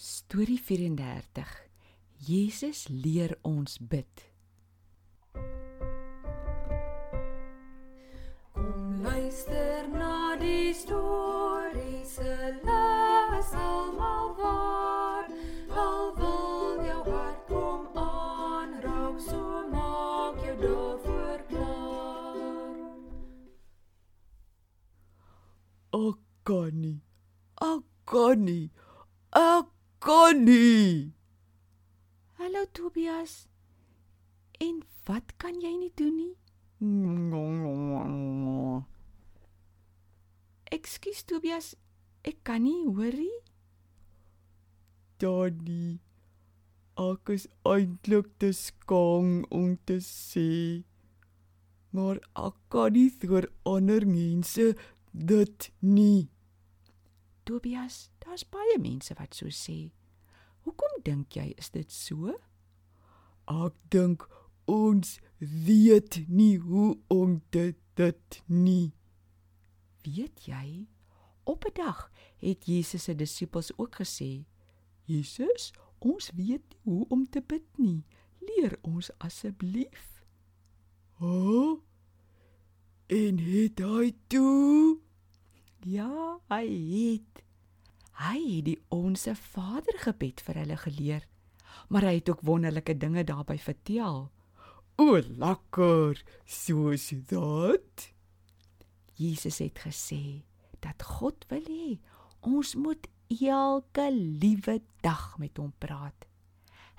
Storie 34. Jesus leer ons bid. Kom luister na die storie se les almal waar. Al wil jou hart kom aanraak, so maak jou daarvoor klaar. Ek kan nie. Ek kan nie. Ek kan nie. Hallo Tobias. En wat kan jy nie doen nie? Ekskuus Tobias, ek kan nie hoor nie. Daddy. Ek is eintlik te skaam om te sê. Maar ek kan nie vir ander mense dit nie. Tobias, daar's baie mense wat so sê. Hoekom dink jy is dit so? Ek dink ons weet nie hoe om dit dit nie. Weet jy, op 'n dag het Jesus se disippels ook gesê: Jesus, ons weet nie hoe om te bid nie. Leer ons asseblief. O. Oh, en het hy toe? Ja, hy het. Hy het die onsse Vader gebed vir hulle geleer, maar hy het ook wonderlike dinge daarbey vertel. O, lekker, soos dit. Jesus het gesê dat God wil hê ons moet elke liewe dag met hom praat.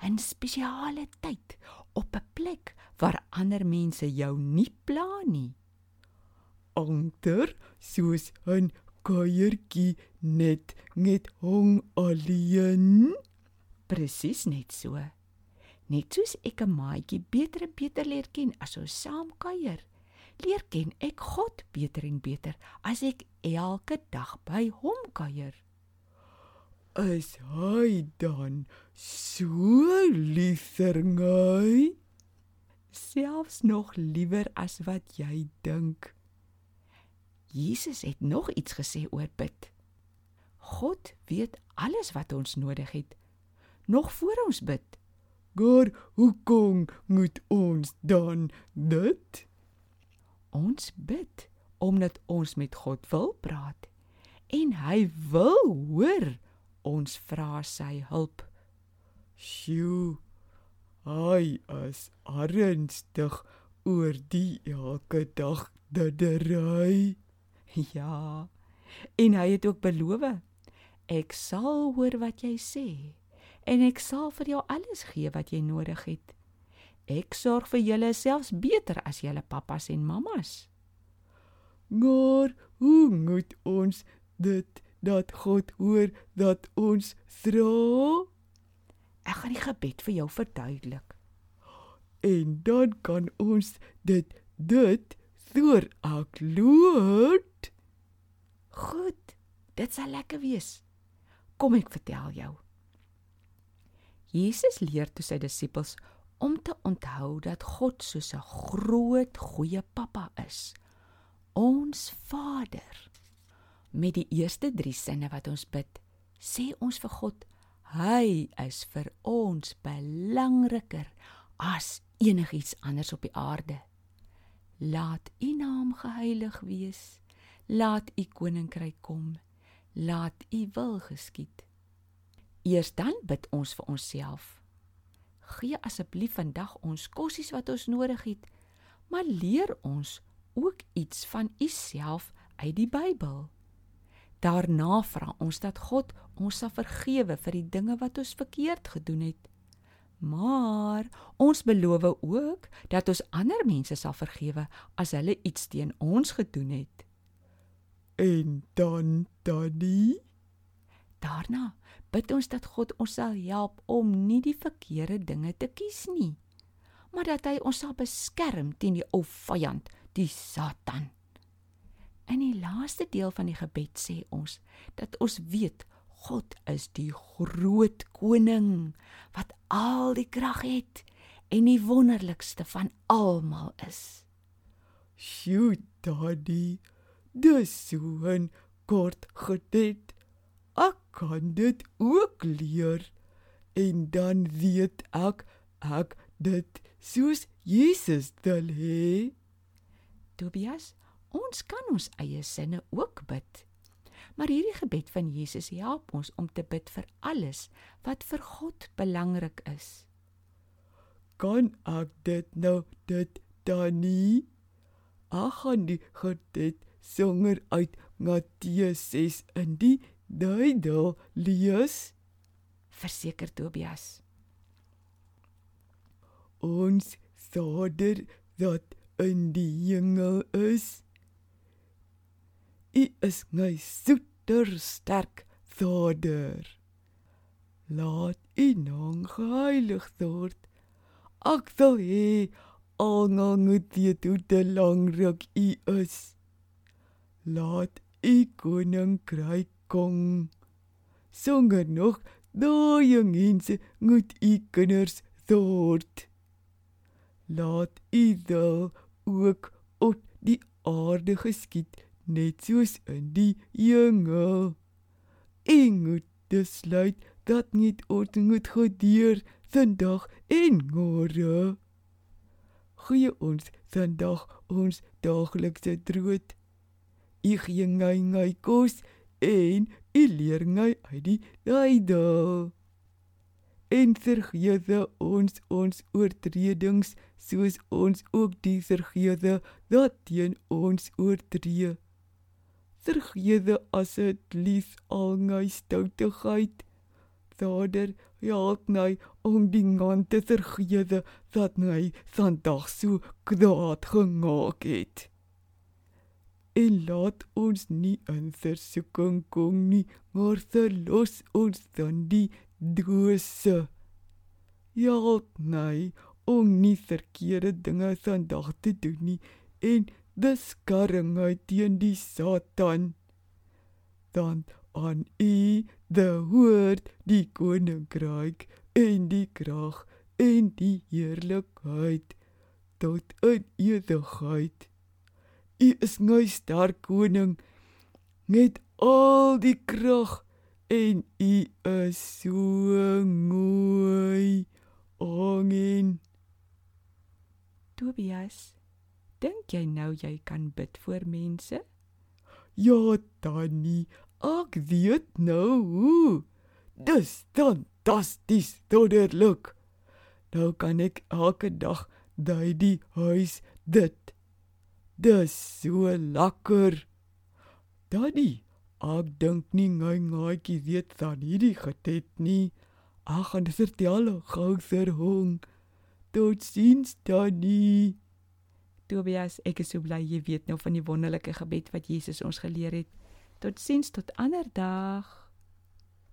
'n Spesiale tyd op 'n plek waar ander mense jou nie pla nie. Ander soos 'n kuiertjie net met hom alleen. Presies net so. Net soos ek 'n maatjie beter en beter leer ken as ons saam kuier, leer ken ek God beter en beter as ek elke dag by hom kuier. Is hy dan so lieferngy? Selfs nog liewer as wat jy dink. Jesus het nog iets gesê oor bid. God weet alles wat ons nodig het nog voor ons bid. Maar hoekom moet ons dan dit? Ons bid omdat ons met God wil praat en hy wil hoor ons vra sy hulp. Sjoe. Hy is ernstig oor die elke dag dedery. Ja. En hy het ook beloof: Ek sal hoor wat jy sê en ek sal vir jou alles gee wat jy nodig het. Ek sorg vir julle selfs beter as julle pappas en mammas. Maar hoe moet ons dit dat God hoor dat ons vra? Ek gaan die gebed vir jou verduidelik. En dan kan ons dit dit voor ek lood. Goed, dit sal lekker wees. Kom ek vertel jou. Jesus leer toe sy disippels om te onthou dat God soos 'n groot goeie pappa is. Ons Vader. Met die eerste 3 sinne wat ons bid, sê ons vir God, hy is vir ons belangriker as enigiets anders op die aarde. Laat U naam geheilig wees. Laat U koninkryk kom. Laat U wil geskied. Eers dan bid ons vir onsself. Gee asseblief vandag ons kossies wat ons nodig het, maar leer ons ook iets van U self uit die Bybel. Daarna vra ons dat God ons sal vergewe vir die dinge wat ons verkeerd gedoen het. Maar ons beloof ook dat ons ander mense sal vergewe as hulle iets teen ons gedoen het. En dan Daddy, daarna bid ons dat God ons sal help om nie die verkeerde dinge te kies nie, maar dat hy ons sal beskerm teen die ou vyand, die Satan. In die laaste deel van die gebed sê ons dat ons weet God is die groot koning wat al die krag het en die wonderlikste van almal is. Sjoe, Daddy, dis so 'n kort gebed. ek kan dit ook leer en dan weet ek ek dit soos Jesus wil hê. Tobias, ons kan ons eie sinne ook bid. Maar hierdie gebed van Jesus help ons om te bid vir alles wat vir God belangrik is. Kan ek dit nou dit dan nie? Ag gaan die gebed songer uit Matteus 6 in die Bybel lees. Verseker Tobias. Ons Vader wat in die hemel is. U is my soeter sterk Vader. Laat U naam geheilig word. Ek wil hê almal moet weet hoe te lank U is. Laat U koninkryk kom. Songer nog daai mense moet U kinders word. Laat U wil ook op die aarde geskied net soos in die hemel. En moet besluit dat niet ooit moet gebeur vandag en môre. Gee ons vandag ons daaglikse brood. Gee my my kos en u leer my uit die Bybel. En vergewe ons ons oortredings soos ons ook die vergewe wat teen ons oortree vergewe asseblief al my stoutigheid. Vader, help my om die man te vergewe wat my vandag so kwaad gemaak het. En laat ons nie in versoeking kom nie, maar verlos ons van die dose. Help my om nie verkeerde dinge vandag te doen nie en beskerring uit teen die Satan. Dan aan U die woord, die koninkryk en die krag en die heerlikheid tot in ewigheid. U is my sterk koning met al die krag en U is so mooi. Amen. Tobias Dink jy nou jy kan bid vir mense? Ja, Tannie, ek weet nou hoe. Dis fantasties, wonderlik. Nou kan ek elke dag daai die huis dit. Dis so lekker. Daddy, ek dink nie my maatjie weet van hierdie getet nie. Ag, gaan dit vertel gou vir hom. Tot sins, Tannie. Tobias, ek is so bly jy weet nou van die wonderlike gebed wat Jesus ons geleer het. Totsiens tot ander dag.